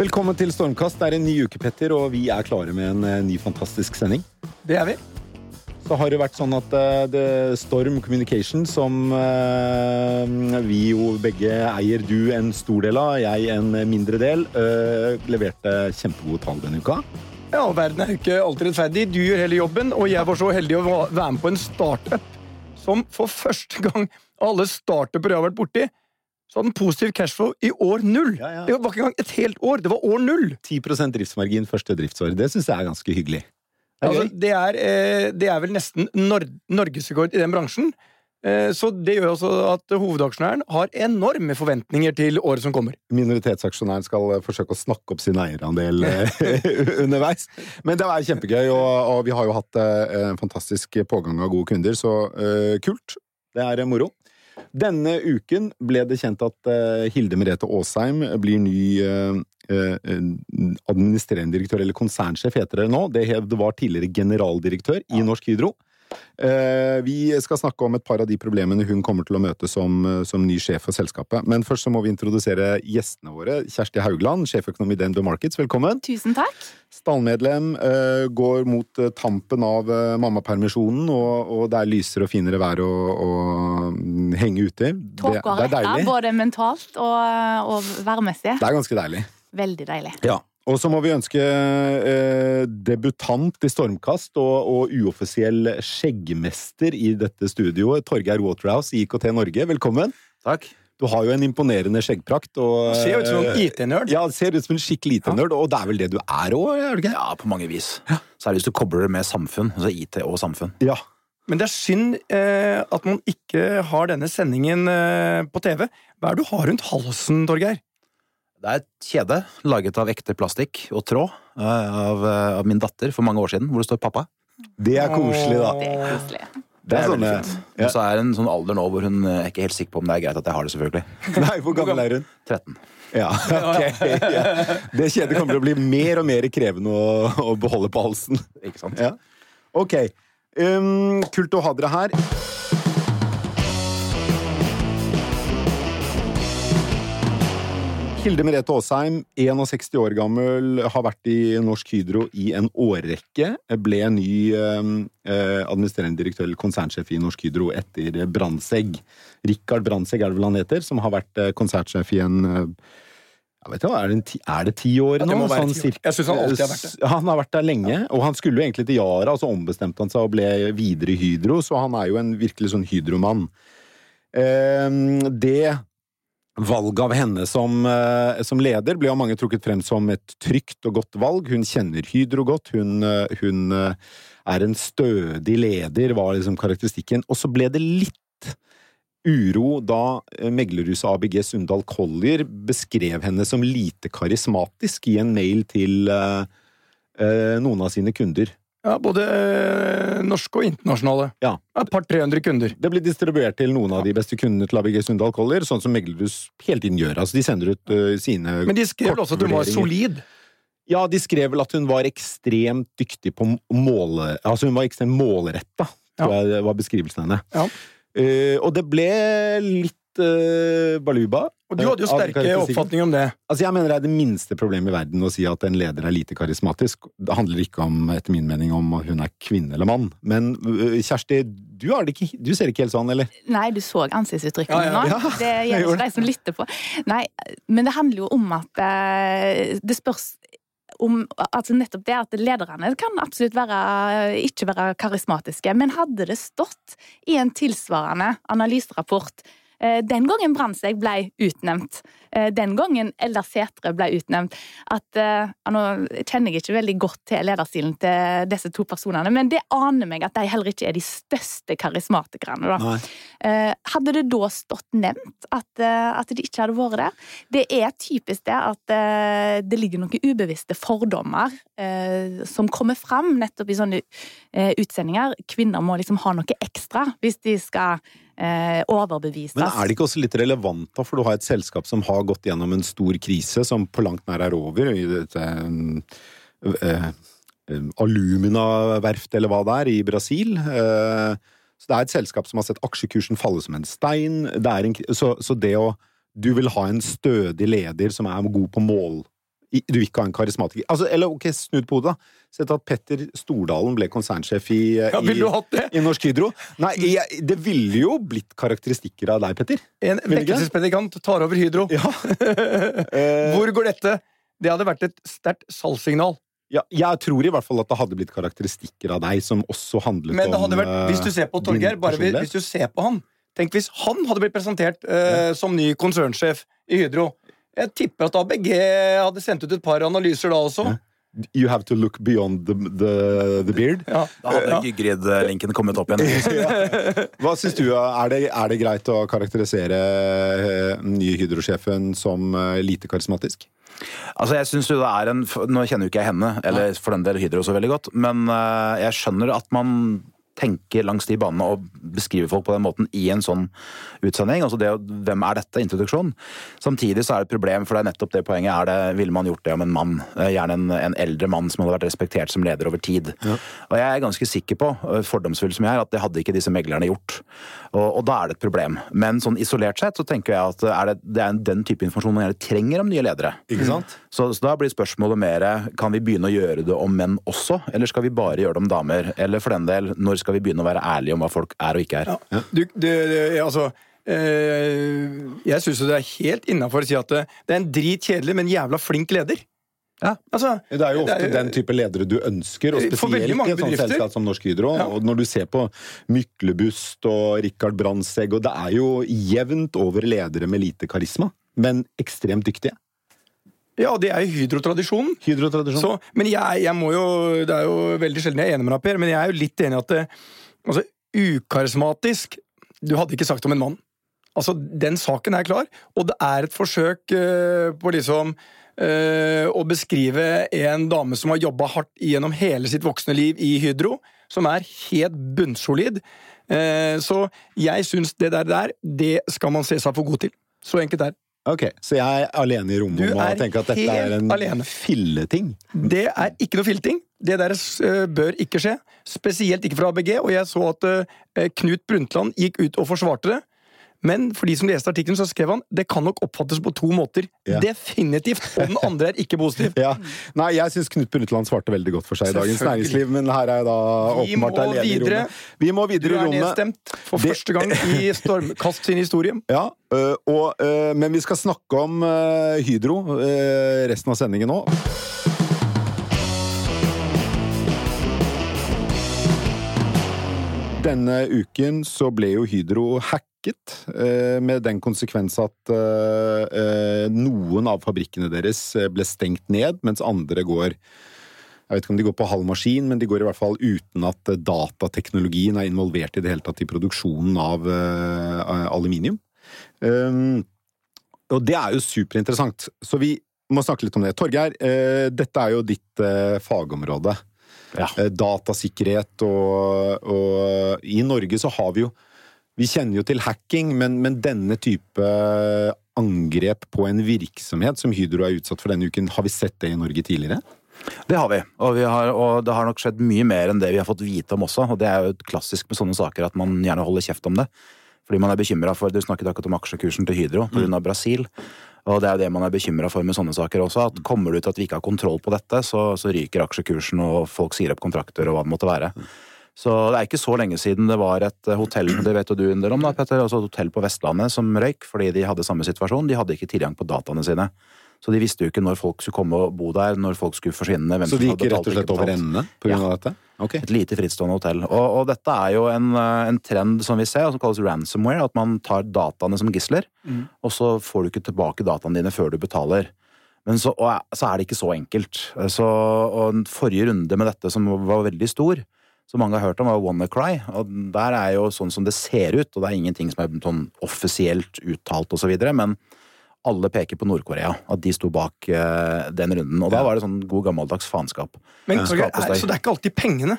Velkommen til Stormkast. Det er en ny uke, Petter, og vi er klare med en eh, ny fantastisk sending. Det er vi. Så har det vært sånn at det Storm Communication, som eh, vi jo begge eier, du en stor del av, jeg en mindre del, leverte kjempegode tall denne uka. Ja, Verden er jo ikke alltid rettferdig. Du gjør hele jobben, og jeg var så heldig å være med på en startup som for første gang alle startuper jeg har vært borti, så hadde den positiv cashflow i år null. Ja, ja. Det var ikke engang et helt år, det var år null. 10% driftsmargin første driftsår. Det syns jeg er ganske hyggelig. Det er Altså, det, er, det er vel nesten nor norgesrekord i den bransjen. Eh, så det gjør også at hovedaksjonæren har enorme forventninger til året som kommer. Minoritetsaksjonæren skal eh, forsøke å snakke opp sin eierandel eh, underveis. Men det er kjempegøy, og, og vi har jo hatt en fantastisk pågang av gode kunder, så uh, kult. Det er moro. Denne uken ble det kjent at eh, Hilde Merete Aasheim blir ny eh, eh, administrerende direktør, eller konsernsjef heter det nå. Det var tidligere generaldirektør i Norsk Hydro. Eh, Vi skal snakke om et par av de problemene hun kommer til å møte som, eh, som ny sjef for selskapet. Men først så må vi introdusere gjestene våre. Kjersti Haugland, sjeføkonom i DNB Markets, velkommen. Tusen takk. Stallmedlem, eh, går mot tampen av mammapermisjonen, og, og det er lysere og finere vær å, å mm, henge ute i. Det, det er deilig. både mentalt og, og værmessig. Det er ganske deilig. Veldig deilig. Ja. Og så må vi ønske eh, debutant i Stormkast og, og uoffisiell skjeggmester i dette studioet, Torgeir Waterhouse i IKT Norge. Velkommen. Takk. Du har jo en imponerende skjeggprakt. Og, Ser ut som en eh, IT-nerd. Ja, ser ut som en skikkelig IT-nerd, og det er vel det du er òg? Ja, på mange vis. Ja. Særlig hvis du kobler det med samfunn. Altså IT og samfunn. Ja. Men det er synd eh, at man ikke har denne sendingen eh, på TV. Hva er det du har rundt halsen, Torgeir? Det er et kjede laget av ekte plastikk og tråd eh, av, eh, av min datter for mange år siden, hvor det står 'pappa'. Det er koselig, da. Det er koselig. Det er veldig sånne fint. ja. Og så er det en sånn alder nå hvor hun eh, er ikke helt sikker på om det er greit at jeg har det, selvfølgelig. Nei, hvor gammel er hun? 13. Ja, ok. Ja. Det kjedet kommer til å bli mer og mer krevende å, å beholde på halsen. Ikke sant? Ja. Ok. Um, kult å ha dere her. Hilde Merete Aasheim, 61 år gammel, har vært i Norsk Hydro i en årrekke. Ble ny um, eh, administrerende direktør eller konsernsjef i Norsk Hydro etter Brandtzæg. Rikard Brandtzæg er det vel han heter, som har vært eh, konsernsjef i en eh, jeg vet ikke, er det, ti, er det ti år Ja, det nå? må være Sånn cirka- Jeg synes han alltid har vært det. Han har vært der lenge, og han skulle jo egentlig til Yara, og så ombestemte han seg og ble videre i Hydro, så han er jo en virkelig sånn Hydro-mann. Eh, det valget av henne som, eh, som leder ble av mange trukket frem som et trygt og godt valg. Hun kjenner Hydro godt, hun, eh, hun eh, er en stødig leder, var liksom karakteristikken. Og så ble det litt uro da meglerhuset ABG Sundal Collier beskrev henne som lite karismatisk i en mail til noen av sine kunder. Ja, Både eh, norske og internasjonale. Ja. Et par 300 kunder. Det blir distribuert til noen av de beste kundene til ABG Sundal Collier, sånn som meglerhus hele tiden gjør. Altså, de sender ut eh, sine Men de skrev også at hun var solid. Ja, de skrev vel at hun var ekstremt dyktig på måle... Altså, hun var ekstremt målretta, tror jeg det var beskrivelsen henne. Ja. Uh, og det ble litt baluba. Og du hadde jo sterke oppfatninger om det. Altså, jeg mener det er det minste problemet i verden å si at en leder er lite karismatisk. Det handler ikke om, etter min mening, om hun er kvinne eller mann. Men øh, Kjersti, du, har det ikke, du ser det ikke helt sånn, eller? Nei, du så ansiktsuttrykkene Ja, ja, nå. Det gjelder ikke de som lytter på. Nei, men det handler jo om at eh, det spørs om altså nettopp det at lederne kan absolutt være, ikke være karismatiske, men hadde det stått i en tilsvarende analyserapport eh, den gangen Brandtzæg ble utnevnt, eh, den gangen Eldar Sætre ble utnevnt, at eh, Nå kjenner jeg ikke veldig godt til lederstilen til disse to personene, men det aner meg at de heller ikke er de største karismatikerne. da. Eh, Hadde det da stått nevnt at, eh, at de ikke hadde vært der? Det er typisk det at eh, det ligger noen ubevisste fordommer eh, som kommer fram nettopp i sånne eh, utsendinger. Kvinner må liksom ha noe ekstra hvis de skal eh, overbevist. Men er det ikke også litt relevant, da, for du har et selskap som har gått gjennom en stor krise, som på langt nær er over, i dette eh, eh, Alumina-verft, eller hva det er, i Brasil. Eh, så det er et selskap som har sett aksjekursen falle som en stein. Det er en, så, så det å Du vil ha en stødig leder som er god på mål. Du vil ikke ha en karismatiker altså, Eller ok, snudd på hodet, da. Sett at Petter Stordalen ble konsernsjef i, Ja, i i Norsk Hydro? Nei, jeg, det ville jo blitt karakteristikker av deg, Petter. En vekkelsespredikant tar over Hydro. Ja. Eh, Hvor går dette? Det hadde vært et sterkt salgssignal. ja, jeg tror i hvert fall at det hadde blitt karakteristikker av deg som også handlet Men det om hadde vært, eh, hvis du ser på Torgeir, bare hvis, hvis du ser på han Tenk hvis han hadde blitt presentert eh, som ny konsernsjef i Hydro. Jeg tipper at ABG hadde sendt ut et par analyser da også. You have to look beyond the, the, the beard. Ja. Da hadde Gygrid-linken kommet opp igjen. Hva syns du? Er det, er det greit å karakterisere eh, nye Hydro-sjefen som eh, lite karismatisk? Altså, jeg synes jo det er en Nå kjenner jo ikke jeg henne, eller for den del Hydro så veldig godt, men eh, jeg skjønner at man tenker langs de banene og beskrive folk på den måten i en sånn utsending. Altså det, Hvem er dette? Introduksjon. Samtidig så er det et problem, for det er nettopp det poenget. er det, Ville man gjort det om en mann? Eh, Gjerne en, en eldre mann som hadde vært respektert som leder over tid. Og jeg er ganske sikker på, eh, fordomsfull som jeg er, at det hadde ikke disse meglerne gjort. Og, og da er det et problem. Men sånn isolert sett så tenker jeg at er det, det er den type informasjon man gjerne trenger om nye ledere. Ikke sant? Så, så da blir spørsmålet mer kan vi begynne å gjøre det om menn også, eller skal vi bare gjøre det om damer? Eller for den del, når skal vi begynne å være ærlige om hva folk er og ikke er? Du, du, det, altså eh, Jeg syns det er helt innafor å si at det, det er en drit kjedelig, men jævla flink leder. Ja. Altså, Det er jo ofte er- den type ledere du ønsker, og spesielt i et sånt selskap som Norsk Hydro. Ja. Og når du ser på Myklebust og Rikard Brandtzæg, og det er jo jevnt over ledere med lite karisma, men ekstremt dyktige. Ja, det er jo hydrotradisjonen. Hydrotradisjon. Så, men jeg, jeg må jo Det er jo veldig sjelden jeg er enig med deg, Per, men jeg er jo litt enig i at det, altså, ukarismatisk Du hadde ikke sagt om en mann. Altså, Den saken er klar, og det er et forsøk uh, på liksom uh, å beskrive en dame som har jobba hardt gjennom hele sitt voksne liv i Hydro, som er helt bunnsolid. Uh, så jeg syns det der, der, det skal man se seg for god til. Så enkelt er det. Ok, Så jeg er alene i rommet om å tenke at dette er en alene. filleting. Det er ikke noe filleting. Det der eh, bør ikke skje. Spesielt ikke fra ABG. Og jeg så at eh, Knut Brundtland gikk ut og forsvarte det. Men for de som leste artikkelen, så skrev han det kan nok oppfattes på to måter. Ja. Definitivt. Og den andre er ikke positiv. Ja. Nei, jeg syns Knut Brundtland svarte veldig godt for seg i Dagens Næringsliv, men her er jeg da åpenbart alene i rommet. Vi må videre i rommet. Du er nedstemt for Det- første gang i Stormkast sin historie. Ja, øh, og, øh, men vi skal snakke om øh, Hydro resten av sendingen nå. Denne uken så ble jo Hydro hacket, øh, med den konsekvens at øh, øh, noen av fabrikkene deres ble stengt ned, mens andre går jeg vet ikke om de går på halv maskin, men de går i hvert fall uten at datateknologien er involvert i det hele tatt i produksjonen av aluminium. Um, og det er jo superinteressant, så vi må snakke litt om det. Torgeir, eh, dette er jo ditt eh, fagområde. Ja. Eh, datasikkerhet og, og I Norge så har vi jo Vi kjenner jo til hacking, men, men denne type angrep på en virksomhet som Hydro er utsatt for denne uken, har vi sett det i Norge tidligere? Det har vi, og, vi har, og det har nok skjedd mye mer enn det vi har fått vite om også. Og det er jo klassisk med sånne saker at man gjerne holder kjeft om det. Fordi man er bekymra for Du snakket akkurat om aksjekursen til Hydro pga. av Brasil. Og det er jo det man er bekymra for med sånne saker også. At kommer det ut at vi ikke har kontroll på dette, så, så ryker aksjekursen, og folk sier opp kontrakter og hva det måtte være. Så det er ikke så lenge siden det var et hotell det vet jo du en del om da, Petter, altså et hotell på Vestlandet som røyk fordi de hadde samme situasjon. De hadde ikke tilgang på dataene sine. Så de visste jo ikke når folk skulle komme og bo der, når folk skulle forsvinne. hvem Så de gikk rett og slett over ende på grunn Ja. av dette? Okay. Et lite frittstående hotell. Og, og dette er jo en, eh, en trend som vi ser, som kalles ransomware. At man tar dataene som gisler, og så får du ikke tilbake dataene dine før du betaler. Men så, og, så er det ikke så enkelt. Så, og forrige runde med dette, som var veldig stor, som mange har hørt om, var WannaCry. Og der er jo sånn som det ser ut, og det er ingenting som er sånn offisielt uttalt osv., men alle peker på Nord-Korea, at de sto bak uh, den runden. Og da var det sånn god gammeldags faenskap. Men, Ja. så, er, så det er ikke alltid pengene?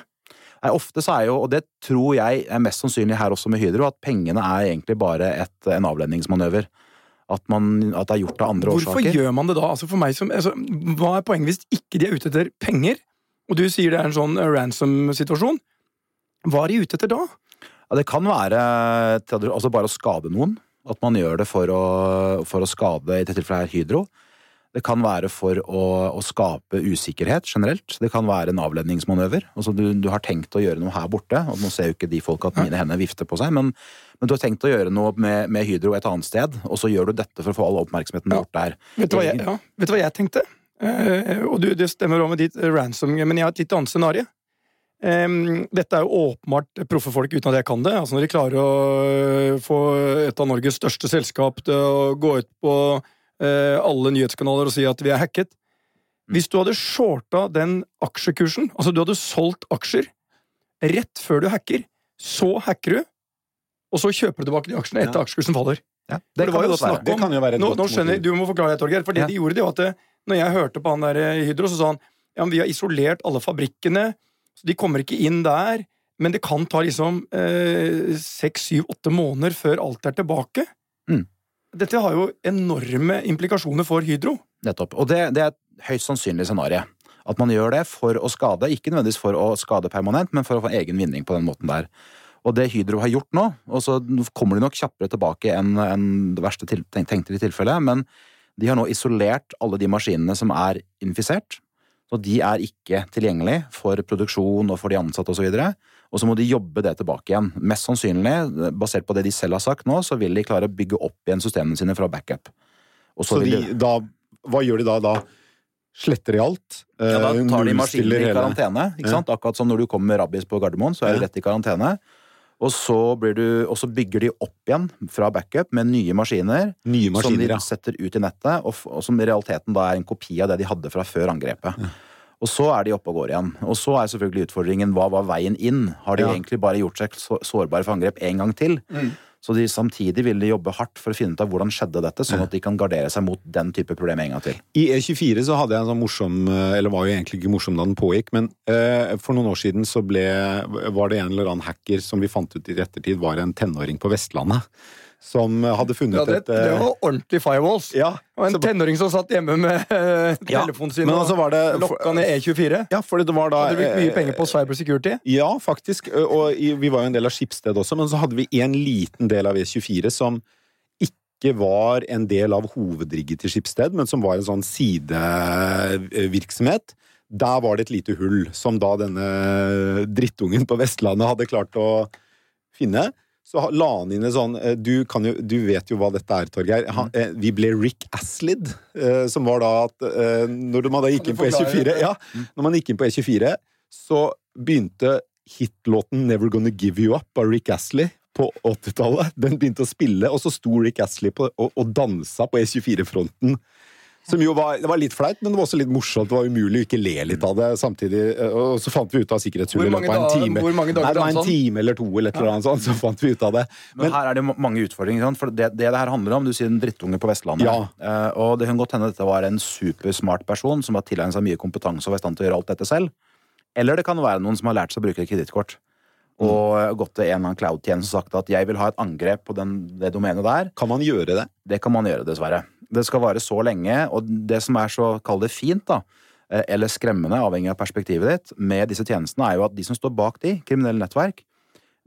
Nei, ofte så er jo, og det tror jeg er mest sannsynlig her også med Hydro, at pengene er egentlig bare et, en avledningsmanøver. At, man, at det er gjort av andre Hvorfor årsaker. gjør man det da? Altså for meg som, altså, hva er poenget hvis ikke de er ute etter penger? Og du sier det er en sånn eh, ransom-situasjon. Hva er de ute etter da? Ja, det kan være altså bare å skade noen. At man gjør det for å, for å skade, i dette tilfellet her, Hydro. Det kan være for å, å skape usikkerhet generelt. Det kan være en avledningsmanøver. Altså du, du har tenkt å gjøre noe her borte, og nå ser jo ikke de folk at mine hender vifter på seg, men, men du har tenkt å gjøre noe med, med Hydro et annet sted, og så gjør du dette for å få all oppmerksomheten bort der. Vet du jeg, ja, vet du hva jeg tenkte? Eh, og du, det stemmer også med ditt eh, ransom, men jeg har et litt annet scenario. Em, dette er jo åpenbart proffe folk uten at jeg kan det. Altså Når de klarer å øh, få et av Norges største selskap til å gå ut på uh, alle nyhetskanaler og si at vi er hacket. Hvis du hadde shorta den aksjekursen, altså du hadde solgt aksjer rett før du hacker, så hacker du, og så kjøper du tilbake de aksjene etter Ja. aksjekursen faller. Ja, det, det kan snakk Det kan jo være et nå, godt nå skjønner, jeg, Du må forklare det, Torgeir. For det Ja. de gjorde, det var at det, når jeg hørte på han der i Hydro, så sa han ja, men vi har isolert alle fabrikkene, så de kommer ikke inn der. Men det kan ta liksom eh, seks, syv, åtte måneder før alt er tilbake. Mm. Dette har jo enorme implikasjoner for Hydro. Nettopp. Og det, det er et høyst sannsynlig scenario. At man gjør det for å skade, ikke nødvendigvis for å skade permanent, men for å få egen vinning på den måten der. Og det Hydro har gjort nå, og så kommer de nok kjappere tilbake enn enn det verste til, tenkte de tilfellet, men de har nå isolert alle de maskinene som er infisert. Så de er ikke tilgjengelig for produksjon og for de ansatte osv. Og, så og så må de jobbe det tilbake igjen. Mest sannsynlig, basert på det de selv har sagt nå, så vil de klare å bygge opp igjen systemene sine fra backup. Og Så så de, da, hva gjør de da? Da sletter de alt? Ja, da eh, tar de maskiner i karantene. ikke sant? Akkurat som når du kommer med rabies på Gardermoen, så er du rett i karantene. Og så, blir du, og så bygger de opp igjen fra backup med nye maskiner, Nye som de ja. setter ut i nettet, og, og som i realiteten da er en kopi av det de hadde fra før angrepet. Og så er de oppe og går igjen. Og så er selvfølgelig utfordringen hva var veien inn? Har de Ja. egentlig bare gjort seg sårbare for angrep en gang til? Så de, samtidig vil de jobbe hardt for å finne ut av hvordan skjedde dette, sånn at de kan gardere seg mot den type problem en gang til. I E24 så hadde jeg en sånn morsom eh, Eller var jo egentlig ikke morsom da den pågikk, men eh, for noen år siden så ble Var det en eller annen hacker som vi fant ut i ettertid var en tenåring på Vestlandet. Som hadde funnet Ja, det, et eh, det var ordentlig firewalls. Ja, Og en så- tenåring som satt hjemme med uh, telefonen sin men altså var det- og lokka ned E24. ja, fordi det var da Hadde brukt mye eh, penger på cyber security? Ja, faktisk. Og vi var jo en del av Skipsted også, men så hadde vi en liten del av E24 som ikke var en del av hovedrigget til Skipsted, men som var en sånn sidevirksomhet. Der var det et lite hull, som da denne drittungen på Vestlandet hadde klart å finne. Så la han inn en sånn eh, du, kan jo, du vet jo hva dette er, Torgeir. Han, eh, vi ble Rick Aslid, eh, som var da at når man da gikk inn på E24 ja, Når man gikk inn på E24, så begynte hitlåten Never Gonna Give You Up av Rick Astley på 80-tallet. Den begynte å spille, og så sto Rick Astley på, og, og dansa på E24-fronten. Som jo var, det var litt flaut, men det var også litt morsomt. Det var umulig å ikke le litt av det samtidig. Og så fant vi ut av sikkerhetshullet i løpet av en time. hvor mange dager Nei, det var en han? time eller to, eller et eller annet sånt, så fant vi ut av det. Men, her er det mange utfordringer. sant? For det, det det her handler om, Du sier en drittunge på Vestlandet. Ja. Eh, og det kan godt hende dette var en supersmart person som har tilegnet seg mye kompetanse og var i stand til å gjøre alt dette selv. Eller det kan være noen som har lært seg å bruke kredittkort. Og Mm. gått til en eller annen cloud-tjeneste og sagt at jeg vil ha et angrep på den, det domenet der. Kan man gjøre det? Det kan man gjøre, dessverre. Det skal vare så lenge, og det som er så, kall det fint, da, eh, eller skremmende, avhengig av perspektivet ditt, med disse tjenestene, er jo at de som står bak de, kriminelle nettverk,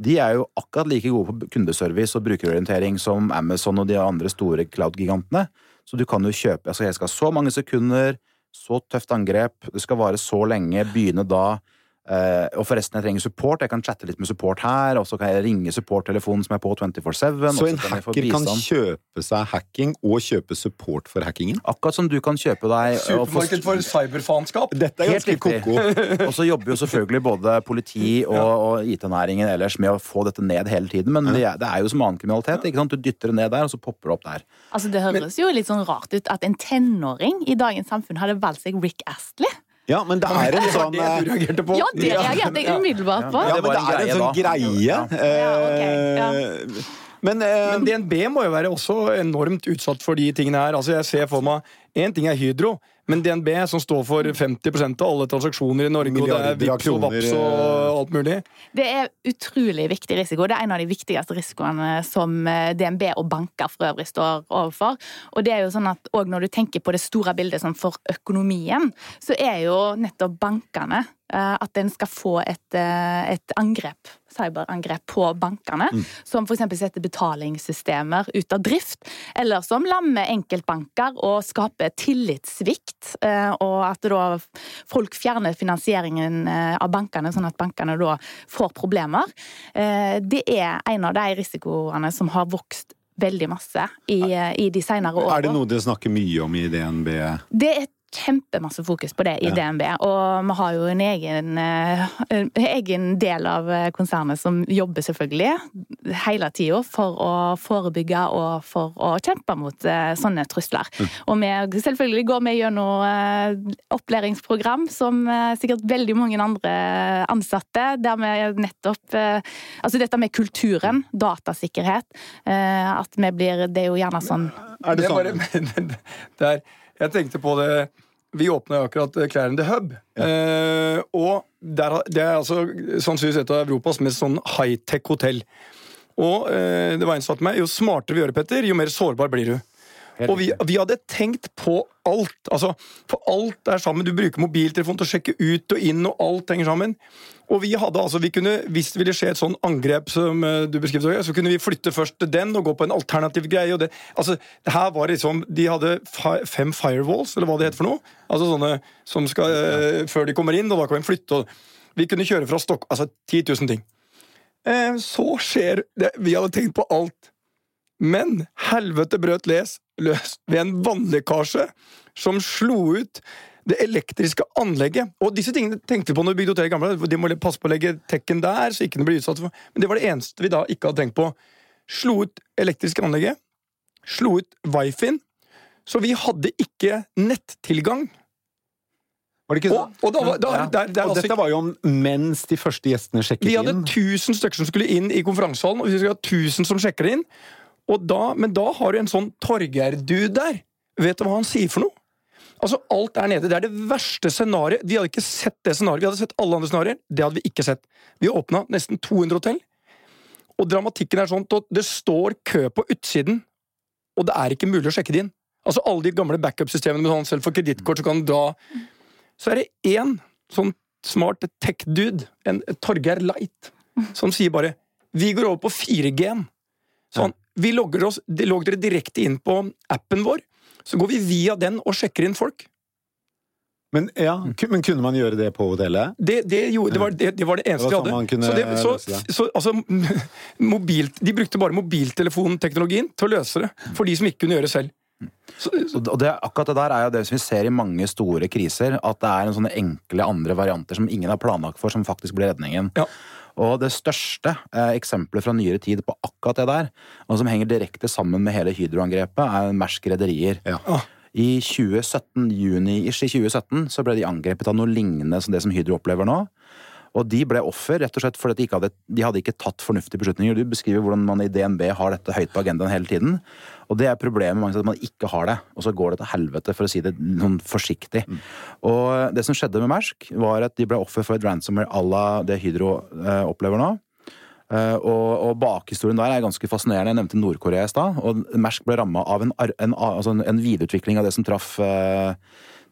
de er jo akkurat like gode på kundeservice og brukerorientering som Amazon og de andre store cloud-gigantene. Så du kan jo kjøpe altså Jeg skal ha så mange sekunder, så tøft angrep, det skal vare så lenge, begynne da Eh, og forresten, jeg trenger support. Jeg kan chatte litt med support her, og så kan jeg ringe supporttelefonen som er på 24-7. Så en kan hacker kan kjøpe seg hacking og kjøpe support for hackingen? Akkurat som du kan kjøpe deg Supermarked for cyberfaenskap. Dette er ganske ko-ko. Og så jobber jo selvfølgelig både politi og, og IT-næringen ellers med å få dette ned hele tiden, men det er, det er jo som annen kriminalitet. ikke sant? Du dytter det ned der, og så popper det opp der. Altså, det høres jo litt sånn rart ut at en tenåring i dagens samfunn hadde valgt seg Rick Astley. Ja, men det er en Det sånn det du eh, reagerte på. Ja, det reagerte jeg umiddelbart på. Ja, men det er en sånn greie. Ja, ok, ja. Eh, Men, eh, Men DNB må jo være også enormt utsatt for de tingene her. Altså Jeg ser for meg Én ting er Hydro, men DNB, som står for 50% av alle transaksjoner i Norge, og det er Vipps og Vaps og alt mulig. Det er utrolig viktig risiko. Det er en av de viktigste risikoene som eh, DNB og banker for øvrig står overfor. Og det er jo sånn at òg når du tenker på det store bildet sånn for økonomien, så er jo nettopp bankene eh, at en skal få et, eh, et angrep, cyberangrep på bankene, som f.eks. setter betalingssystemer ut av drift, eller som lammer enkeltbanker og skaper tillitssvikt, eh, og at da folk fjerner finansieringen eh, av bankene, sånn at bankene da får problemer. Eh, Det er en av de risikoene som har vokst veldig masse i, i de senere årene. er det noe dere snakker mye om i DNB? Det er kjempemasse fokus på det i Ja. DNB, og vi har jo en egen, eh, en egen del av eh, konsernet som jobber selvfølgelig hele tida for å forebygge og for å kjempe mot eh, sånne trusler. Og vi selvfølgelig går vi gjennom eh, opplæringsprogram som eh, sikkert veldig mange andre ansatte, der vi nettopp eh, Altså dette med kulturen, datasikkerhet, eh, at vi blir Det er jo gjerne sånn Er det Det er sånn? er, jeg tenkte på det Vi åpna akkurat Clarence Hub. Eh, og der, det er altså sannsynligvis et av Europas mest sånn high-tech hotell. Og eh, det var en som sa til meg jo smartere vi gjør det, Petter, jo mer sårbar blir du. Og vi, vi hadde tenkt på alt. Altså, for alt er sammen. Du bruker mobiltelefon til å sjekke ut og inn, og alt henger sammen. Og vi hadde altså, vi kunne, Hvis det ville skje et sånn angrep som eh, du beskrev, så kunne vi flytte først til den og gå på en alternativ greie. Det, altså, det her var liksom, De hadde fi, fem firewalls, eller hva det heter for noe. Altså sånne som skal, eh, Før de kommer inn, og da kan vi flytte. og Vi kunne kjøre fra Stokk... Altså 10 000 ting. Eh, så skjer det Vi hadde tenkt på alt. Men helvete brøt les løs ved en vannlekkasje som slo ut det elektriske anlegget. Og disse tingene tenkte vi på når vi bygde hotell i gamle. De må passe på å legge tekken der, så ikke den blir utsatt for Men det var det eneste vi da ikke hadde tenkt på. Slo ut elektriske anlegget. Slo ut wifien. Så vi hadde ikke nettilgang. Var det ikke Og, sånn? og, da, da, Ja. der, der, Og altså, dette var jo om mens de første gjestene sjekket inn. Vi hadde inn. 1000 stykker som skulle inn i konferansehallen, og vi skulle ha 1000 som sjekker inn. Da, men da har du en sånn Torgeir-dude der. Vet du hva han sier for noe? Altså, Alt er nede. Det er det verste scenarioet. Vi hadde ikke sett det scenarioet. Vi hadde sett alle andre scenarioer. Det hadde vi ikke sett. Vi åpna nesten 200 hotell. Og dramatikken er sånn at det står kø på utsiden, og det er ikke mulig å sjekke det inn. Altså Alle de gamle backup-systemene med sånn selv for kredittkort, så kan du dra Så er det én sånn smart tech-dude, en Torgeir Light, som sier bare Vi går over på 4G-en. Sånn, vi logger oss, de logger dere direkte inn på appen vår. Så går vi via den og sjekker inn folk. Men, ja, men kunne man gjøre det på hotellet? Det, det, gjorde, det, var, det, det var det eneste Det var de sånn man hadde. kunne Så, det, så, så altså, mobil, de brukte bare mobiltelefonteknologien til å løse det. For de som ikke kunne gjøre det selv. Så, så, Og det, akkurat det der er jo det som vi ser i mange store kriser, at det er en sånne enkle andre varianter som ingen har planlagt for, som faktisk blir redningen. Ja. Og det største eh, eksempelet fra nyere tid på akkurat det der, og som henger direkte sammen med hele Hydro-angrepet, er Mersk Rederier. Ja. I 2017, juni-ish i 2017 så ble de angrepet av noe lignende som det som Hydro opplever nå. Og de ble offer rett og slett fordi de ikke hadde, de hadde ikke tatt fornuftige beslutninger. Du beskriver hvordan man i DNB har dette høyt på agendaen hele tiden. Og det er problemet mange steder, at man ikke har det. Og så går det til helvete, for å si det noen forsiktig. Og det som skjedde med Mersk, var at de ble offer for et ransomware à la det Hydro eh, opplever nå. Uh, og, og bakhistorien der er ganske fascinerende. Jeg nevnte Nord-Korea i stad. Og Mersk ble ramma av en, en, altså en, videreutvikling av det som traff eh,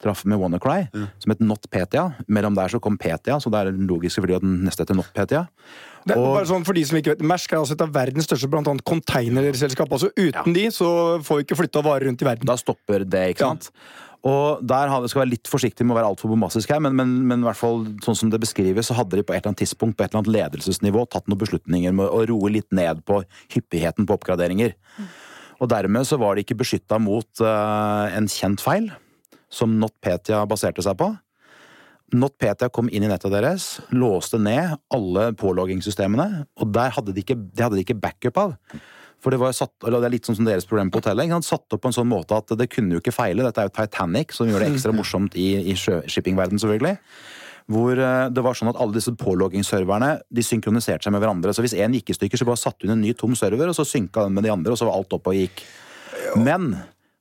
traff med WannaCry, som het NotPetia. Mellom der så kom Petia, så det er logisk selvfølgelig at den neste heter NotPetia. det er Og- bare sånn for de som ikke vet, Mersk er altså et av verdens største blant annet containerselskap. Altså, uten de så får vi ikke flytta varer rundt i verden. Da stopper det, ikke Ja. sant? Og der skal skal være litt forsiktig med å være altfor bombastisk her, men, men, men i hvert fall sånn som det beskrives, så hadde de på et eller annet tidspunkt på et eller annet ledelsesnivå tatt noen beslutninger med å roe litt ned på hyppigheten på oppgraderinger. Og dermed så var de ikke beskytta mot uh, en kjent feil, som NotPetia baserte seg på. NotPetia kom inn i nettet deres, låste ned alle påloggingssystemene, og der hadde de ikke, det hadde de ikke backup av. For det satt, eller det er litt sånn som deres problem på hotellet. ikke sant? Satt opp på en sånn måte at det kunne jo ikke feile. Dette er jo Titanic, som gjør det ekstra morsomt i, i shippingverden selvfølgelig. Hvor eh, det var sånn at alle disse påloggingsserverne de synkroniserte seg med hverandre. Så hvis én gikk i stykker, så bare satte hun en ny tom server, og så synka den med de andre, og så var alt oppe og gikk. Men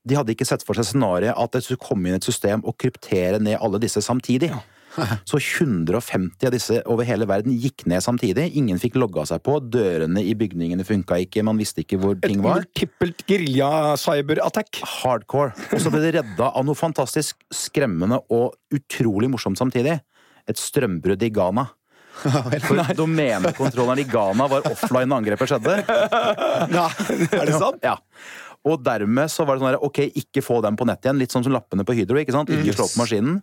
de hadde ikke sett for seg scenarioet at det skulle komme inn et system og kryptere ned alle disse samtidig. Så 150 av disse over hele verden gikk ned samtidig. Ingen fikk logga seg på. Dørene i bygningene funka ikke. Man visste ikke hvor ting var. Et multipelt gerilja-cyberattack. Hardcore. Og så ble de redda av noe fantastisk skremmende og utrolig morsomt samtidig. Et strømbrudd i Ghana. For domenekontrolleren i Ghana var offline da angrepet skjedde. Ja, Er det sant? Ja. Og dermed så var det sånn her, ok, ikke få dem på nett igjen. Litt sånn som lappene på Hydro. ikke sant? Ikke slå på maskinen.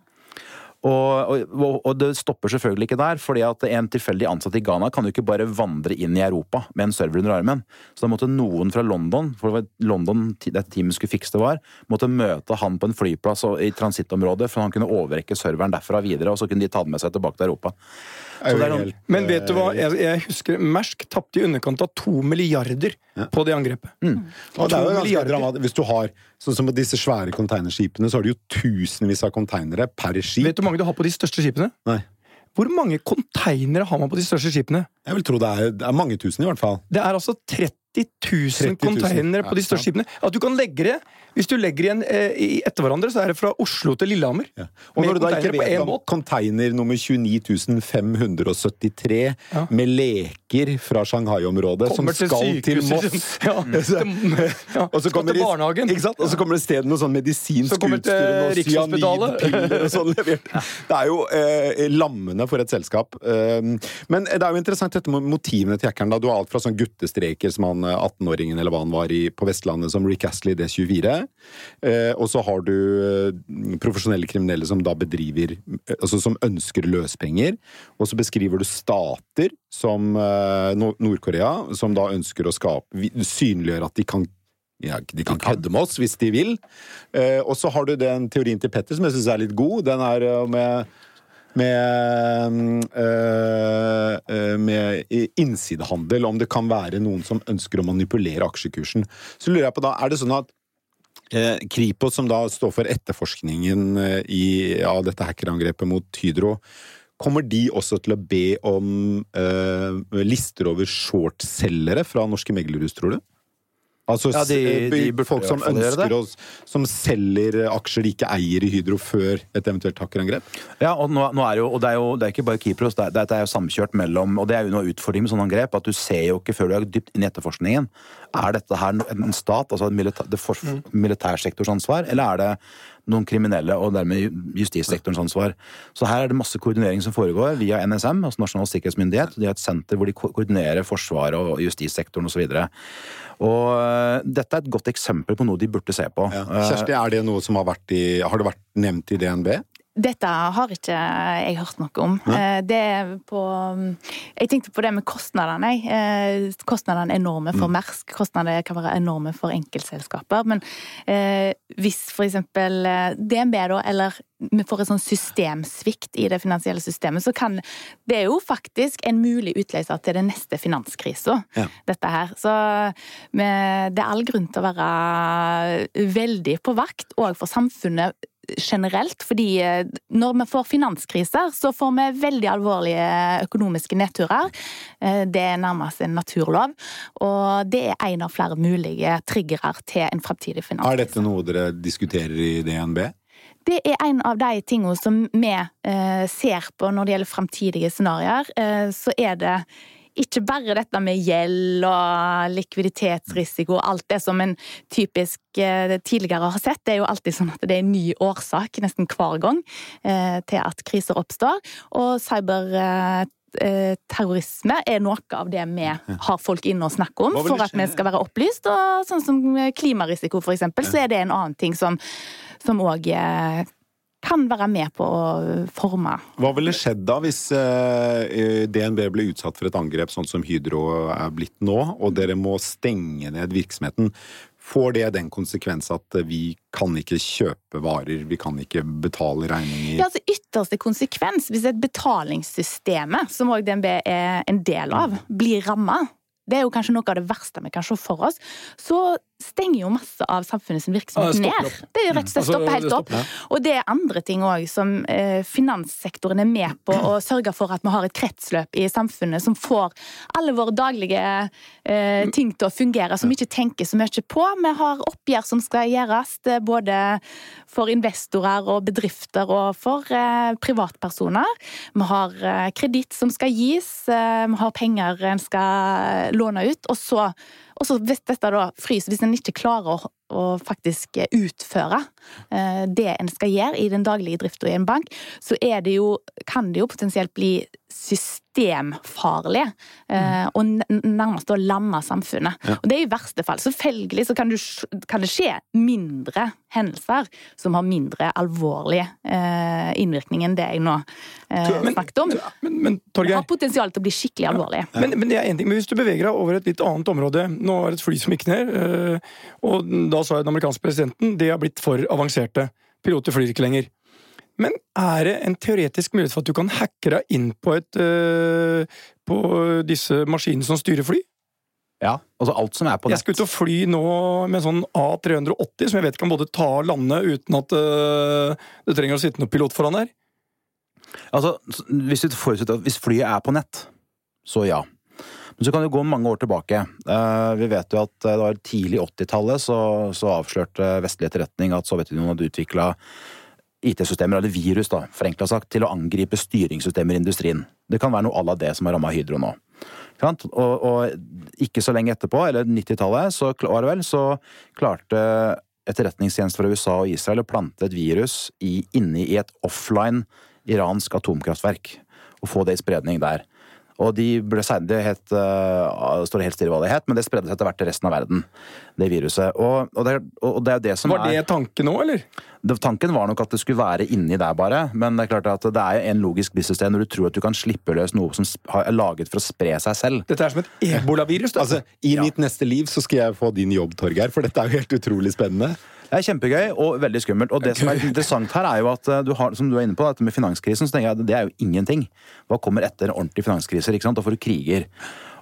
Og, og, og det stopper selvfølgelig ikke der, fordi at en tilfeldig ansatt i Ghana kan jo ikke bare vandre inn i Europa med en server under armen. Så da måtte noen fra London, for det var London dette teamet skulle fikse det var, måtte møte han på en flyplass og, i transittområdet, for han kunne overrekke serveren derfra videre, og så kunne de ta den med seg tilbake til Europa. Så det er noen, Men vet du hva, jeg, jeg husker Mersk tapte i underkant av to milliarder på det angrepet. Og det er jo ganske dramatisk. Hvis du har sånn som på disse svære containerskipene, så har du jo tusenvis av containere per skip. Vet du hvor mange du har på de største skipene? Nei. Hvor mange konteinere har man på de største skipene? Jeg vil tro det er, det er mange tusen, i hvert fall. Det er altså 30 000 30 000. containere på de største skipene. At du kan legge det Hvis du legger igjen eh, etter hverandre, så er det fra Oslo til Lillehammer. Ja. Og når du da ikke vet om container nummer 29573 Ja. med leker fra Shanghai-området som til skal til. Moss Ja, ja, Og så kommer det-. Ikke sant? Og så kommer det i stedet noe sånn medisinsk utstyr og cyanidpiller og sånn levert. Det er jo eh, lammende for et selskap. Um, men det er jo interessant dette med motivene til hackeren. da. Du har alt fra sånn guttestreker som han eh, 18-åringen eller hva han var i, på Vestlandet, som Rick Astley D24. Eh, og så har du eh, profesjonelle kriminelle som da bedriver eh, Altså som ønsker løspenger. Og så beskriver du stater som eh, Nord- Nord-Korea, som da ønsker å skape Synliggjøre at de kan ja, de kan kødde med oss hvis de vil. Eh, og så har du den teorien til Petter som jeg syns er litt god. Den er eh, med med, eh, med innsidehandel, om det kan være noen som ønsker å manipulere aksjekursen. Så lurer jeg på da, er det sånn at eh, Kripos, som da står for etterforskningen i, av dette hackerangrepet mot Hydro, kommer de også til å be om øh, lister over shortselgere fra norske meglerhus, tror du? Altså Ja, de- de burde folk som ønsker å Som selger aksjer de ikke eier i Hydro før et eventuelt hackerangrep? Ja, og, nå, nå er jo, og det er jo det er ikke bare Kypros, det er, det er jo samkjørt mellom Og det er jo noe utfordring med sånne angrep, at du ser jo ikke før du er dypt inn i etterforskningen. Er dette her en stat, altså en militær, det for, militærsektors ansvar, eller er det noen kriminelle og dermed justissektorens ansvar? Så her er det masse koordinering som foregår via NSM, altså Nasjonal sikkerhetsmyndighet. De har et senter hvor de koordinerer Forsvaret og justissektoren osv. Og, øh, dette er et godt eksempel på noe de burde se på. Ja. Eh, Kjersti, er det noe som har vært i Har det vært nevnt i DNB? Dette har ikke jeg hørt noe om. Eh, Det på Jeg tenkte på det med kostnadene. Eh, Kostnadene er enorme for Mersk. Kostnadene kan være enorme for enkeltselskaper. Men eh, hvis eksempel eh, DNB, da, eller vi får en sånn systemsvikt i det finansielle systemet, så kan Det er jo faktisk en mulig utløser til den neste finanskrisa, Ja. dette her. Så med, det er all grunn til å være veldig på vakt, òg for samfunnet generelt, fordi eh, når vi får finanskriser, så får vi veldig alvorlige økonomiske nedturer. Eh, Det er nærmest en naturlov, og det er en av flere mulige triggere til en framtidig Er dette noe dere diskuterer i DNB? Det er en av de tingene som vi eh, ser på når det gjelder framtidige scenarioer. Så er det ikke bare dette med gjeld og likviditetsrisiko og alt det som en typisk eh, tidligere har sett. Det er jo alltid sånn at det er en ny årsak nesten hver gang eh, til at kriser oppstår. Og cyberterrorisme terrorisme er noe av det vi har folk inne og snakker om, for at vi skal være opplyst. Og sånn som klimarisiko, eksempel, så er det en annen ting som òg eh, kan være med på å forme Hva ville skjedd da hvis eh, DNB ble utsatt for et angrep sånn som Hydro er blitt nå, og dere må stenge ned virksomheten? Får det den konsekvens at vi kan ikke kjøpe varer, vi kan ikke betale regninger? Ja, altså Ytterste konsekvens, hvis et betalingssystemet, som òg DNB er en del av, blir ramma, det er jo kanskje noe av det verste vi kan se for oss, så stenger jo masse av samfunnet sin virksomhet ja, ned. Det er jo rett og slett Altså, stopper helt opp. Og det er andre ting òg som eh, finanssektoren er med på å sørge for at vi har et kretsløp i samfunnet som får alle våre daglige eh, ting til å fungere, som vi ikke tenker så mye på. Vi har oppgjør som skal gjøres, er både for investorer og bedrifter og for eh, privatpersoner. Vi har eh, kreditt som skal gis, eh, vi har penger en skal låne ut, og så og så hvis dette da fryser, hvis en ikke klarer å, å faktisk utføre eh, det en skal gjøre i den daglige drifta i en bank, så det jo, kan det jo potensielt bli systemfarlig. Eh, og nærmest å lamme samfunnet. Og det er i verste fall. Selvfølgelig så kan, du, kan det skje mindre hendelser som har mindre alvorlig eh, innvirkning enn det jeg nå eh, Men- snakket om. Men, men Det har potensial til å bli skikkelig alvorlig. Men, men det er en ting, men hvis du beveger deg over et litt annet område Nå er det et fly som gikk ned, øh, og da sa den amerikanske presidenten det har blitt for avanserte. Piloter flyr ikke lenger. Men er det en teoretisk mulighet for at du kan hacke deg inn på, et, øh, på disse maskinene som styrer fly? Ja, altså alt som er på nett. Jeg skal ut og fly nå med en sånn A380 som jeg vet kan både ta og lande uten at uh, det trenger å sitte noen pilot foran der. Altså, hvis, hvis flyet er på nett, så ja. Men så kan det gå mange år tilbake. Eh, vi vet jo at eh, det var tidlig 80-tallet så, så avslørte vestlig etterretning at Sovjetunionen hadde utvikla IT-systemer, eller virus, da, forenkla sagt, til å angripe styringssystemer i industrien. Det kan være noe à la det som har ramma Hydro nå. Og, og ikke så lenge etterpå, eller 90-tallet, så så klarte etterretningstjenester fra USA og Israel å plante et virus i, inni i et offline iransk atomkraftverk. Og få det i spredning der. Og de ble det het, uh, står helt stille hva det het, men det spredde seg etter hvert til resten av verden, det viruset. Og, og, det, er- og det er jo det som Var det er tanken nå, eller? det, Tanken var nok at det skulle være inni der bare, men det er klart at det er en logisk business når du tror at du kan slippe løs noe som er laget for å spre seg selv. Dette er som et ebolavirus. Altså, I mitt neste liv så skal jeg få din jobb, Torgeir, for dette er jo helt utrolig spennende. Det er kjempegøy og veldig skummelt. Og det som er interessant her, er jo at eh, du har, som du er inne på, dette med finanskrisen, så tenker jeg at det er jo ingenting. Hva kommer etter ordentlige finanskriser? ikke sant? Da får du kriger.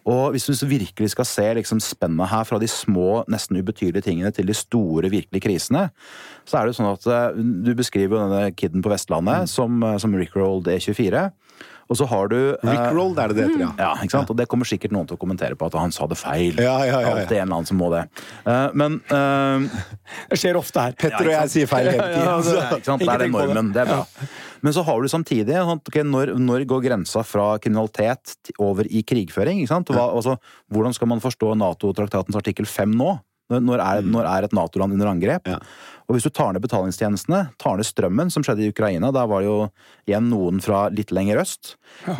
Og hvis du virkelig skal se liksom spennet her fra de små, nesten ubetydelige tingene til de store, virkelige krisene, så er det jo sånn at eh, du beskriver jo denne kiden på Vestlandet som, eh, som Rickrolled E24. Og så har du eh, Rickroll, det er det det heter, ja. ja, ikke sant? Og det kommer sikkert noen til å kommentere på at han sa det feil. Ja, ja, ja, ja. Alltid en eller annen som må det. Eh, men eh, Det skjer ofte her. Petter og jeg sier feil hele tiden. ja, så- det, ikke sant? det er den det. normen. Det er bra. Men så har du samtidig okay, når, når går grensa fra kriminalitet over i krigføring? Ikke sant? Hva, altså, hvordan skal man forstå Nato-traktatens artikkel 5 nå? Når, når, er, når er et Nato-land under angrep? Ja. Og hvis du tar ned betalingstjenestene, tar ned strømmen, som skjedde i Ukraina, da var det jo igjen noen fra litt lenger øst.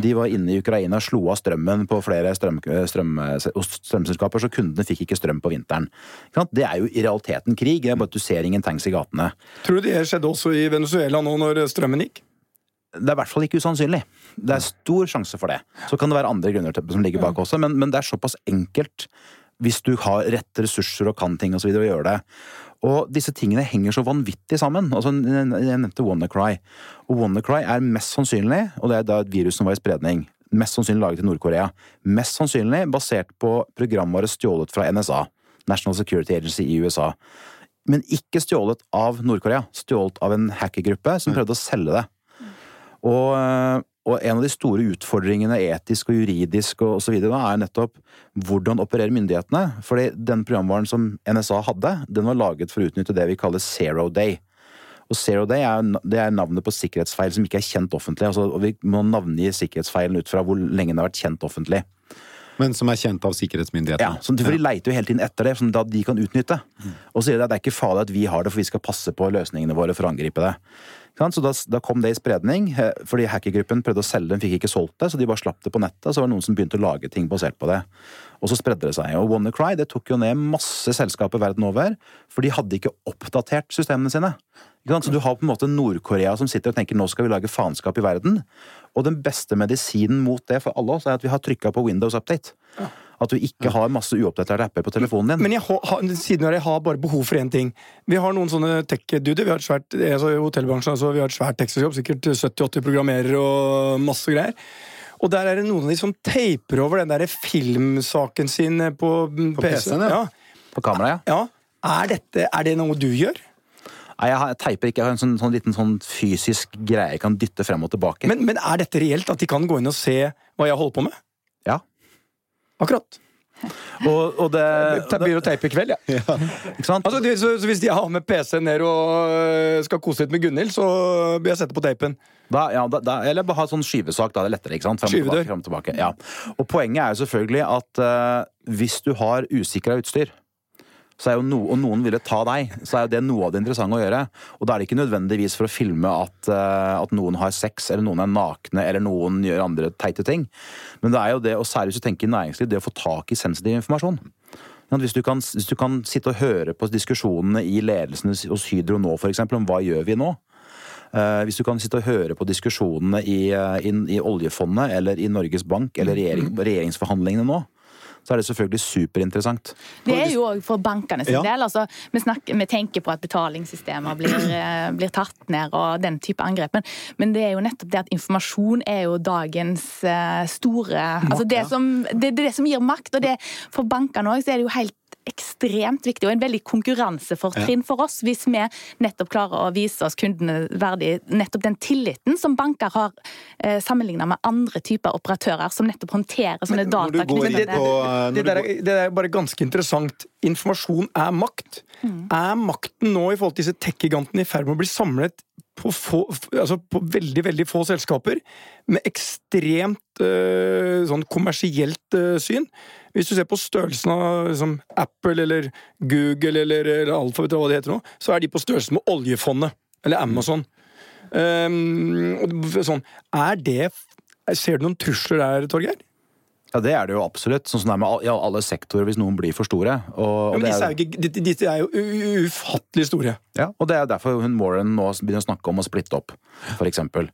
De var inne i Ukraina, slo av strømmen på flere strøm, strøm, strømselskaper, så kundene fikk ikke strøm på vinteren. Det er jo i realiteten krig, det er bare at du ser ingen tanks i gatene. Tror du det skjedde også i Venezuela nå når strømmen gikk? Det er i hvert fall ikke usannsynlig. Det er stor sjanse for det. Så kan det være andre grunner til, som ligger bak også, men, men det er såpass enkelt hvis du har rette ressurser og kan ting og så videre, å gjøre det. Og disse tingene henger så vanvittig sammen. Altså, jeg nevnte WannaCry. Og WannaCry er mest sannsynlig, og det er da et virus som var i spredning, mest sannsynlig laget i Nord-Korea. Mest sannsynlig basert på programvare stjålet fra NSA, National Security Agency i USA. Men ikke stjålet av Nord-Korea. Stjålet av en hackergruppe som prøvde å selge det. Og, eh, og en av de store utfordringene etisk og juridisk og så videre, er nettopp hvordan opererer myndighetene. Fordi den programvaren som NSA hadde, den var laget for å utnytte det vi kaller zero day. Og zero day er, det er navnet på sikkerhetsfeil som ikke er kjent offentlig. Altså, og vi må navngi sikkerhetsfeilen ut fra hvor lenge den har vært kjent offentlig. Men som er kjent av Ja, sikkerhetsmyndighetene. så for De leiter jo hele tiden etter det, som da de kan utnytte. Og så sier de at det er ikke farlig at vi har det, for vi skal passe på løsningene våre for å angripe det. Så da, da kom det i spredning, fordi hackergruppen prøvde å selge den, fikk ikke solgt det, så de bare slapp det på nettet. Så var det noen som begynte å lage ting basert på det. Og så spredde det seg. Og WannaCry det tok jo ned masse selskaper verden over, for de hadde ikke oppdatert systemene sine. Så du har på en måte Nord-Korea som sitter og tenker nå skal vi lage faenskap i verden. Og den beste medisinen mot det for alle oss er at vi har trykka på Windows Update. At du ikke har masse uoppdaterte apper på telefonen din. Men jeg har, siden jeg har bare behov for én ting. Vi har noen sånne tech-duder. Vi har et svært altså, hotellbransjen altså, vi har et svært tekstselskap, sikkert 70-80 programmerere og masse greier. Og der er det noen av de som taper over den der filmsaken sin på, På PC. PC-en, PC ja. På kameraet, ja. ja. Er, dette, er det noe du gjør? Nei, jeg teiper ikke. Jeg har en sånn, sånn liten sånn fysisk greie jeg kan dytte frem og tilbake. Men, men er dette reelt? At de kan gå inn og se hva jeg holder på med? Ja. Akkurat. Og, og det, Jeg begynner å teipe i kveld, jeg. ja. sant? Altså, det- så, så hvis de har med PC-en ned og øh, skal kose litt med Gunhild, så bør jeg sette på teipen. Da, ja, da, da, eller bare ha sånn skyvesak, da er det lettere. ikke sant? Frem tilbake, frem tilbake. Ja. Og poenget er jo selvfølgelig at uh, hvis du har usikra utstyr, no, og noen ville ta deg, så er jo det noe av det interessante å gjøre. Og da er det ikke nødvendigvis for å filme at, eh, at noen har sex, eller noen er nakne, eller noen gjør andre teite ting. Men det er jo det, og særlig hvis du tenker næringsliv, det å få tak i sensitiv informasjon. Hvis du, kan, hvis du kan sitte og høre på diskusjonene i ledelsen hos Hydro nå, eksempel, om hva gjør vi nå? Eh, hvis du kan sitte og høre på diskusjonene i, eh, i, i oljefondet eller i Norges Bank eller regjering, regjeringsforhandlingene nå, så er det selvfølgelig superinteressant. Det er jo òg for bankene sin Ja. del. Altså, vi, snakker, vi tenker på at betalingssystemer blir, eh, blir tatt ned og den type angrep. Men, men det er jo nettopp det at informasjon er jo dagens store store altså det, som, det, det er det som gir makt. Og det, for bankene òg er det jo helt ekstremt viktig og en veldig konkurransefortrinn for oss hvis vi nettopp klarer å vise oss kundene verdig nettopp den tilliten som banker har eh, sammenligna med andre typer operatører som nettopp håndterer sånne data knyttet til det. eh, Det er, det er bare ganske interessant. Informasjon er makt. Er makten nå i forhold til disse tech-gigantene i ferd med å bli samlet på, få, altså på veldig veldig få selskaper med ekstremt øh, sånn kommersielt øh, syn? Hvis du ser på størrelsen av liksom, Apple eller Google eller, eller Alphabet, eller hva det heter nå, så er de på størrelsen med oljefondet. Eller Amazon. Um, sånn, er det Ser du noen trusler der, Torgeir? Ja, det er det jo absolutt. Sånn som det er med all, alle sektorer hvis noen blir for store. Og, Ja, men disse er, jo, ikke, de- er jo ufattelig store. Ja, og det er derfor hun Warren nå begynner å snakke om å splitte opp, eksempel.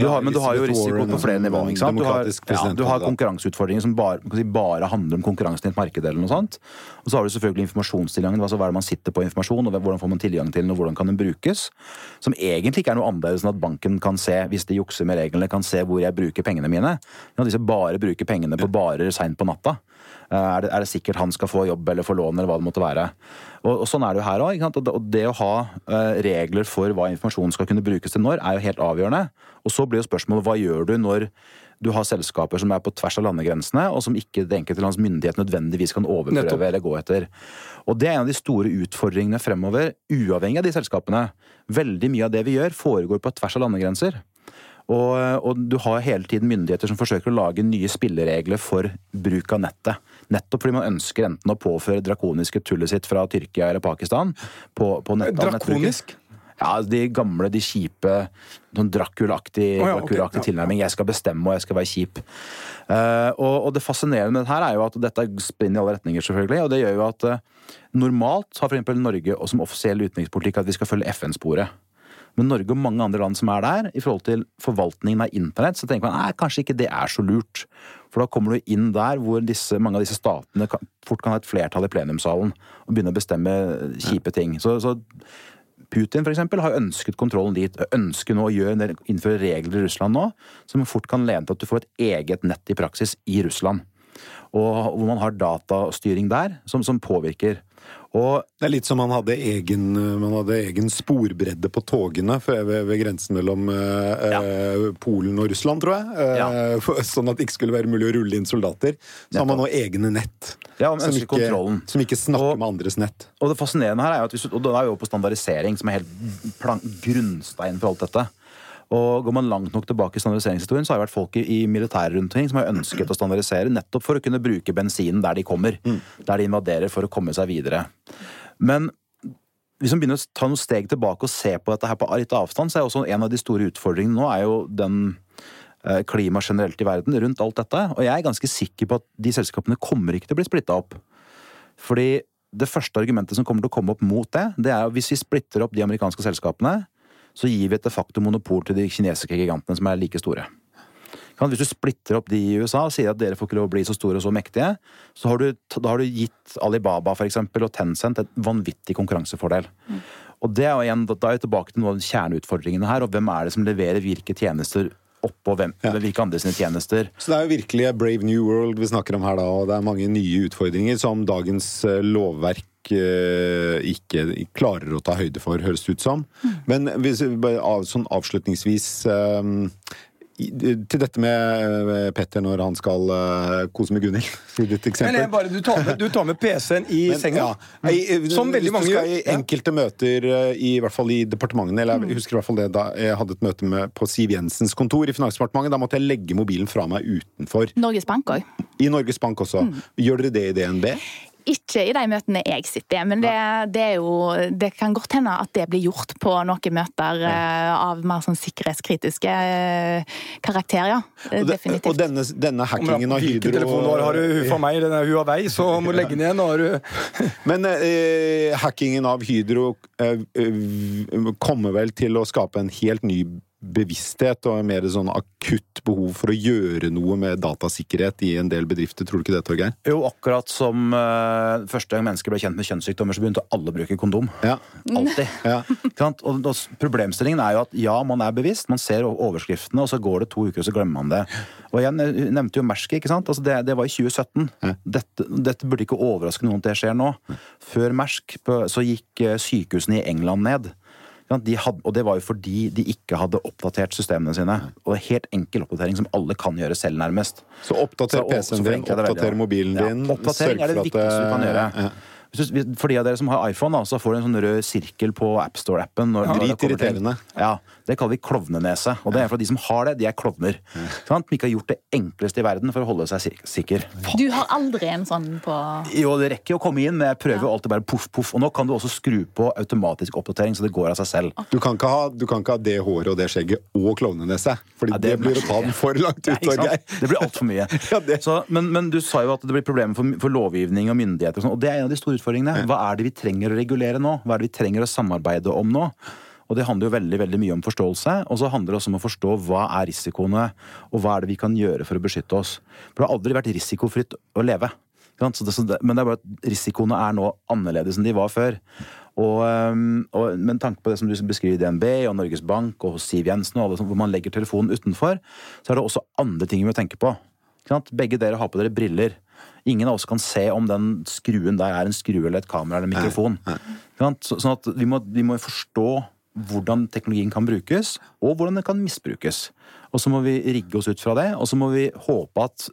Ja, men du har jo risiko på er flere nivåer. ikke sant? Du har, ja, du har konkurranseutfordringer som bare, kan si, bare handler om konkurransen i et marked eller noe sånt. Og så har du selvfølgelig informasjonstilgangen. Altså hva er det man sitter på informasjon, og hvordan får man tilgang til den, og hvordan kan den brukes? Som egentlig ikke er noe annerledes enn at banken kan se, hvis de jukser med reglene, kan se hvor jeg bruker pengene mine. Men at disse bare bruker pengene på barer seint på natta. Eh, Er det, er det sikkert han skal få jobb eller få lån, eller hva det måtte være. Og, og sånn er det jo her òg. Og, det- å ha eh, regler for hva informasjonen skal kunne brukes til når, er jo helt avgjørende. Og så blir jo spørsmålet hva gjør du når du har selskaper som er på tvers av landegrensene, og som ikke det enkelte lands myndighet nødvendigvis kan overprøve Nettopp. eller gå etter. Og det er en av de store utfordringene fremover, uavhengig av de selskapene. Veldig mye av det vi gjør, foregår på tvers av landegrenser. Og, og du har hele tiden myndigheter som forsøker å lage nye spilleregler for bruk av nettet. Nettopp fordi man ønsker enten å påføre drakoniske tullet sitt fra Tyrkia eller Pakistan på, på nett. Drakonisk? Ja, de gamle, de kjipe, sånn Dracula-aktig oh ja, ok, Dracula-aktig ja. tilnærming. Jeg skal bestemme, og jeg skal være kjip. Uh, og, og det fascinerende med dette her er jo at dette spinner i alle retninger, selvfølgelig. Og det gjør jo at uh, normalt har f.eks. Norge og som offisiell utenrikspolitikk at vi skal følge FN-sporet. Men Norge og mange andre land som er der, i forhold til forvaltningen av internett, så tenker man nei, kanskje ikke det er så lurt. For da kommer du inn der hvor disse, mange av disse statene kan, fort kan ha et flertall i plenumssalen og begynne å bestemme kjipe ting. Så, så Putin for eksempel, har ønsket kontrollen dit. Ønsker nå å gjøre, innføre regler i Russland nå som fort kan lene til at du får et eget nett i praksis i Russland. Og hvor man har datastyring der som, som påvirker. Og Det er litt som man hadde egen, man hadde egen sporbredde på togene ved, ved grensen mellom eh, ja. Polen og Russland, tror jeg. Eh, Ja. for, sånn at det ikke skulle være mulig å rulle inn soldater. Så har man nå egne nett. Ja, som, ikke, som ikke snakker Og- med andres nett. Og det fascinerende her er jo at hvis og da er vi jo på standardisering, som er helt plan, grunnstein for alt dette. Og Går man langt nok tilbake i standardiseringshistorien, så har det vært folk i, militæret rundt omkring som har ønsket å standardisere nettopp for å kunne bruke bensinen der de kommer. Der de invaderer for å komme seg videre. Men hvis man begynner å ta noen steg tilbake og se på dette her på litt avstand, så er også en av de store utfordringene nå er jo den eh, klima generelt i verden rundt alt dette. Og jeg er ganske sikker på at de selskapene kommer ikke til å bli splitta opp. Fordi det første argumentet som kommer til å komme opp mot det, det er at hvis vi splitter opp de amerikanske selskapene, så gir vi et de facto monopol til de kinesiske gigantene som er like store. Hvis du splitter opp de i USA og sier at dere får ikke lov å bli så store og så mektige, så har du, da har du gitt Alibaba for eksempel, og Tencent et vanvittig konkurransefordel. Og det er jo igjen, Da er jeg tilbake til noen av kjerneutfordringene her, og hvem er det som leverer hvilke tjenester oppå hvem, hvilke andre sine tjenester. Så det er jo virkelig brave new world vi snakker om her da, og det er mange nye utfordringer som dagens eh, lovverk ikke klarer å ta høyde for, høres det ut som. Men hvis, sånn avslutningsvis eh, til dette med eh, Petter når han skal eh, kose med Gunhild, i. Men bare, du tar med, du tar med PC-en i Men, senga. ja, i- Som veldig mange du skal gjør. i enkelte møter, eh, i hvert fall i departementene, eller Mm. jeg husker i hvert fall det da jeg hadde et møte med, på Siv Jensens kontor i Finansdepartementet, da måtte jeg legge mobilen fra meg utenfor. Norges Bank òg. I Norges Bank også. Mm. Gjør dere det i DNB? Ikke i de møtene jeg sitter i, men det, det er jo Det kan godt hende at det blir gjort på noen møter eh, av mer sånn sikkerhetskritiske karakterer, ja. Eh, Og, det, Definitivt. og denne, denne hackingen av Hydro telefon du har, for du fra meg, den er Huawei, så må du legge den igjen. Har du Men eh, hackingen av Hydro eh, eh, kommer vel til å skape en helt ny bevissthet og mer sånn akutt behov for å gjøre noe med datasikkerhet i en del bedrifter. Tror du ikke det, Torgeir? Jo, akkurat som uh, første gang mennesker ble kjent med kjønnssykdommer, så begynte alle å bruke kondom. Ja. Alltid. Ja. Og, og problemstillingen er jo at ja, man er bevisst, man ser overskriftene, og så går det to uker, og så glemmer man det. Og jeg nev- nevnte jo Mersk, ikke sant? Altså det, det var i 2017. Dette, dette burde ikke overraske noen at det skjer nå. Før Mersk så gikk eh, sykehusene i England ned. De hadde, og det var jo fordi de ikke hadde oppdatert systemene sine. Og det er helt enkel oppdatering som alle kan gjøre selv, nærmest. Så oppdater PC-en din, oppdater da. mobilen Ja, din. Oppdatering er det viktigste du kan gjøre. Ja. Hvis du, for de av dere som har iPhone, da, så får du en sånn rød sirkel på AppStore-appen. Ja, når det Dritirriterende. Ja, Det kaller vi klovnenese. Og det er for de som har det, de er klovner. Sant? De ikke har gjort det enkleste i verden for å holde seg sikker. Du har aldri en sånn på Jo, det rekker jo å komme inn, men jeg prøver jo alltid bare poff, poff. Og nå kan du også skru på automatisk oppdatering, så det går av seg selv. Du kan, ikke ha, du kan ikke ha det håret og det skjegget og klovnenese. Fordi Ja, det, det blir å ta den for langt ut, Nei, ikke sant? Det blir altfor mye. Ja, det- Så, men, men du sa jo at det blir problemer for, for lovgivning og myndigheter, og, sånn, og det er en av de store utfordringene. Hva er det vi trenger å regulere nå? Hva er det vi trenger å samarbeide om nå? Og Det handler jo veldig veldig mye om forståelse, og så handler det også om å forstå hva er risikoene, og hva er det vi kan gjøre for å beskytte oss. For det har aldri vært risikofritt å leve. Det, men det er bare at risikoene er nå annerledes enn de var før. Og, og med tanke på det som du beskriver i DNB og Norges Bank og hos Siv Jensen, og alle hvor man legger telefonen utenfor, så er det også andre ting vi må tenke på. Begge dere har på dere briller. Ingen av oss kan se om den skruen der er en skrue eller et kamera eller en mikrofon. Så, sånn at vi må, vi må forstå hvordan teknologien kan brukes, og hvordan den kan misbrukes. Og så må vi rigge oss ut fra det, og så må vi håpe at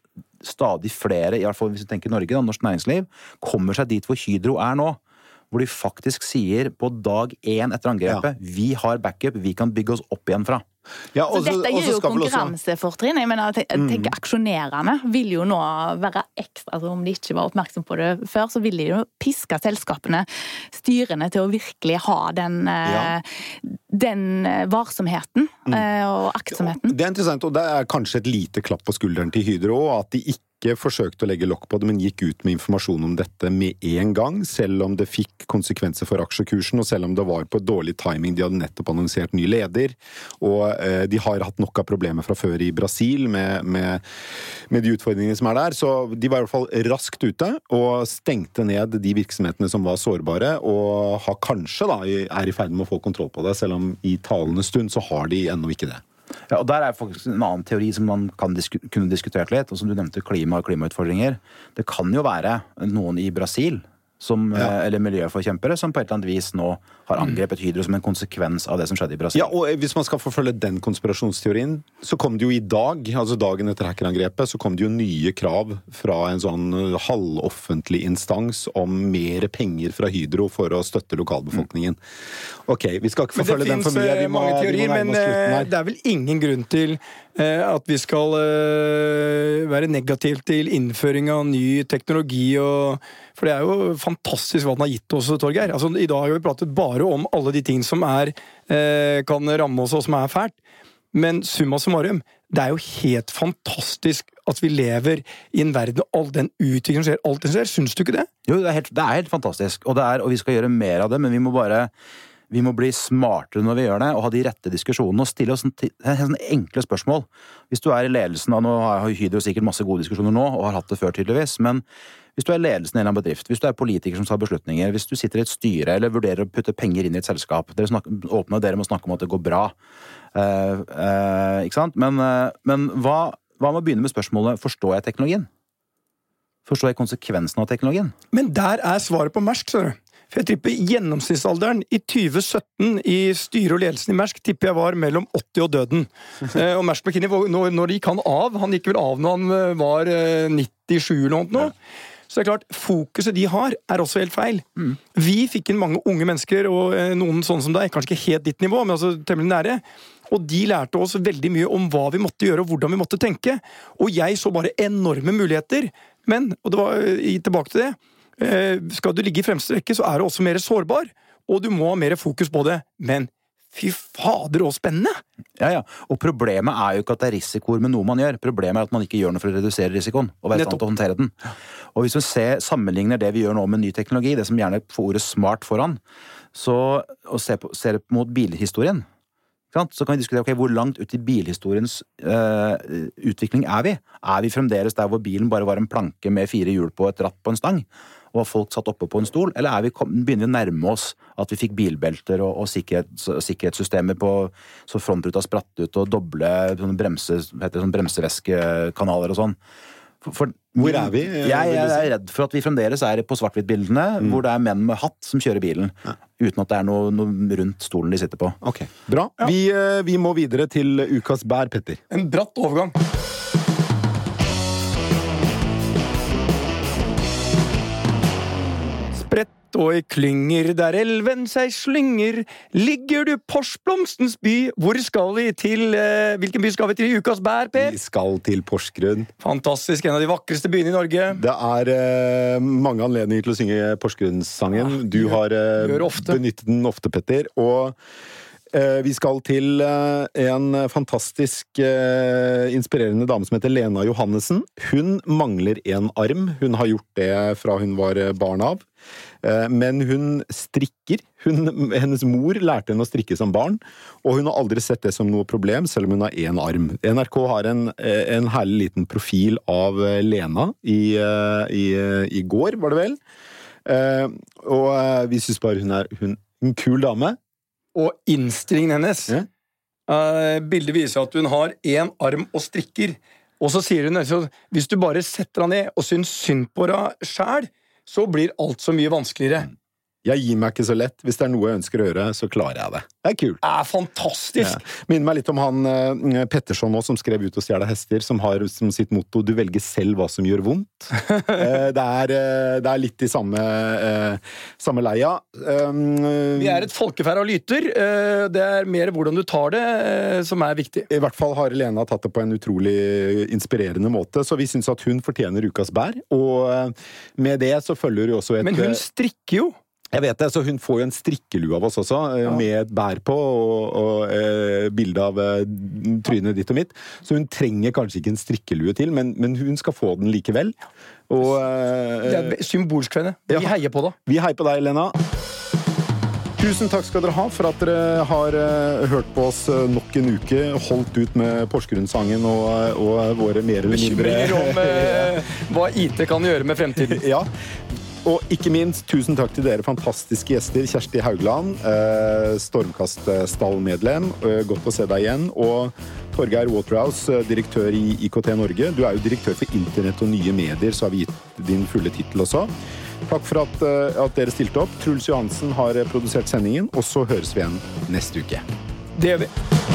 stadig flere, i hvert fall hvis vi tenker Norge, da, norsk næringsliv, kommer seg dit hvor Hydro er nå. Hvor de faktisk sier på dag én etter angrepet vi har backup, vi kan bygge oss opp igjen fra. Ja, Så og så- dette gir jo konkurransefortrinn. Jeg mener, tenk, Mm. Aksjonærene vil jo nå være ekstra altså Om de ikke var oppmerksom på det før, så vil de jo piske selskapene, styrene, til å virkelig ha den, eh, den eh, varsomheten Mm. eh, og aktsomheten. Det er interessant, og det er kanskje et lite klapp på skulderen til Hydro, at de ikke forsøkte å legge lokk på det, men gikk ut med informasjon om dette med en gang, selv om det fikk konsekvenser for aksjekursen, og selv om det var på dårlig timing. De hadde nettopp annonsert ny leder, og eh, de har hatt nok av problemer fra før i Brasil med, med, med de utfordringene som er der. Så de var i hvert fall raskt ute og stengte ned de virksomhetene som var sårbare, og har kanskje da, er i ferd med å få kontroll på det, selv om i talende stund så har de ennå ikke det. Ja, og Der er faktisk en annen teori som man disku, kunne diskutert litt. og som du nevnte Klima og klimautfordringer. Det kan jo være noen i Brasil som, Ja. eh, eller miljøforkjempere som på et eller annet vis nå har angrepet Hydro som en konsekvens av det som skjedde i Brasil. Ja, og hvis man skal forfølge den konspirasjonsteorien, så kom det jo i dag, altså dagen etter hackerangrepet, så kom det jo nye krav fra en sånn uh, halvoffentlig instans om mer penger fra Hydro for å støtte lokalbefolkningen. Ok, vi skal ikke forfølge den for mye. Vi må, mange vi må teorier, men eh, det er vel ingen grunn til eh, at vi skal eh, være negativ til innføring av ny teknologi. Og, for det er jo fantastisk hva den har gitt oss, Torgeir. Altså, I dag har vi pratet bare om alle de ting som er, eh, kan ramme oss og som er fælt. Men summa summarum, det er jo helt fantastisk at vi lever i en verden og all den utviklingen som skjer. Alt som skjer. Syns du ikke det? Jo, det er helt, det er helt fantastisk, og, er, og vi skal gjøre mer av det, men vi må bare vi må bli smartere når vi gjør det, og ha de rette diskusjonene. og stille oss sånne, ti- enkle spørsmål. Hvis du er i ledelsen av Nå har Hydro sikkert masse gode diskusjoner nå, og har hatt det før, tydeligvis. Men hvis du er ledelsen i en bedrift, hvis du er politiker som tar beslutninger, hvis du sitter i et styre eller vurderer å putte penger inn i et selskap Dere snakker, åpne dere med å snakke om at det går bra. Eh, eh, ikke sant? Men, eh, men hva, hva med å begynne med spørsmålet forstår jeg teknologien? Forstår jeg konsekvensen av teknologien? Men der er svaret på Mersk, ser du. Jeg tipper gjennomsnittsalderen i 2017 i styret og ledelsen i Mersk tipper jeg var mellom 80 og døden. Eh, og Mersk McKinney, når, når gikk han av? Han gikk vel av når han eh, var eh, 97 eller noe. Så det er klart, fokuset de har, er også helt feil. Vi fikk inn mange unge mennesker, og eh, noen sånne som deg, kanskje ikke helt ditt nivå, men altså temmelig nære. Og de lærte oss veldig mye om hva vi måtte gjøre, og hvordan vi måtte tenke. Og jeg så bare enorme muligheter. Men, og det var eh, tilbake til det, eh, skal du ligge i fremste rekke, så er du også mer sårbar. Og du må ha mer fokus på det. Men fy fader, så spennende! Ja, ja. Og problemet er jo ikke at det er risikoer med noe man gjør. Problemet er at man ikke gjør noe for å redusere risikoen. og være stand til å håndtere den. Og hvis vi ser, sammenligner det vi gjør nå med ny teknologi, det som gjerne får ordet smart foran, så, og ser, på, ser mot bilhistorien, så kan vi diskutere okay, hvor langt ut i bilhistoriens uh, utvikling er vi. Er vi fremdeles der hvor bilen bare var en planke med fire hjul på et ratt på en stang? Og folk satt oppe på en stol, eller er vi, begynner vi å nærme oss at vi fikk bilbelter og, og sikkerhets, sikkerhetssystemer på så frontruta spratt ut og doble sånn bremse, heter det, sånne bremseveskekanaler og sånn? For, for, Hvor er vi, Jeg, jeg, jeg er redd for at vi fremdeles er på svart-hvitt-bildene, Mm. hvor det er menn med hatt som kjører bilen, uten at det er noe, noe rundt stolen de sitter på. Ok, Bra. Vi, eh, vi må videre til ukas bær, Petter. En bratt overgang. Og i klynger der elven seg slynger, ligger du Porsblomstens by. Hvor skal vi til? Eh, hvilken by skal vi til i ukas bær, Per? Vi skal til Porsgrunn. Fantastisk, en av de vakreste byene i Norge. Det er eh, mange anledninger til å synge Porsgrunnssangen. Du har eh, benyttet den ofte, Petter. Og vi skal til eh, en fantastisk eh, inspirerende dame som heter Lena Johannessen. Hun mangler en arm. Hun har gjort det fra hun var eh, barn av. Eh, Men hun strikker. Hun, hennes mor lærte henne å strikke som barn, og hun har aldri sett det som noe problem, selv om hun har én arm. NRK har en, eh, en herlig liten profil av eh, Lena i, eh, i, eh, i går, var det vel. Eh, Og eh, vi syns bare hun er hun, en kul dame. Og innstillingen hennes. Ja. Uh, bildet viser at hun har én arm og strikker. Og så sier hun at hvis du bare setter deg ned og syns synd på deg sjæl, så blir alt så mye vanskeligere. Jeg gir meg ikke så lett. Hvis det er noe jeg ønsker å gjøre, så klarer jeg det. Det er kult. Det er fantastisk! Ja. Minner meg litt om han uh, Petterson nå, som skrev Ut og stjele hester, som har som sitt motto 'du velger selv hva som gjør vondt'. uh, det, er, uh, det er litt i samme, samme leia. Um, Vi er et folkeferd av lyter. Det er mer hvordan du tar det, som er viktig. I hvert fall har Lena tatt det på en utrolig inspirerende måte, så vi syns at hun fortjener ukas bær. Og med det så følger jo også et Men hun strikker jo. Jeg vet det, så Hun får jo en strikkelue av oss også, ja. med et bær på og, og eh, bilde av eh, trynet ditt og mitt. Så hun trenger kanskje ikke en strikkelue til, men, men hun skal få den likevel. Og eh, Det er symbolsk for henne. Vi Ja. heier på det. vi heier på deg, Lena. Tusen takk skal dere ha for at dere har eh, hørt på oss eh, nok en uke. Holdt ut med Porsgrunn-sangen og, og våre mer eller mindre Bekymringer om eh, hva IT kan gjøre med fremtiden. Ja. Og ikke minst, tusen takk til dere fantastiske gjester. Kjersti Haugland, eh, Stormkast-stallmedlem. Eh, godt å se deg igjen. Og Torgeir Waterhouse, eh, direktør i IKT Norge. Du er jo direktør for internett og nye medier, så har vi gitt din fulle tittel også. Takk for at, eh, at dere stilte opp. Truls Johansen har produsert sendingen, og så høres vi igjen neste uke. Det gjør vi.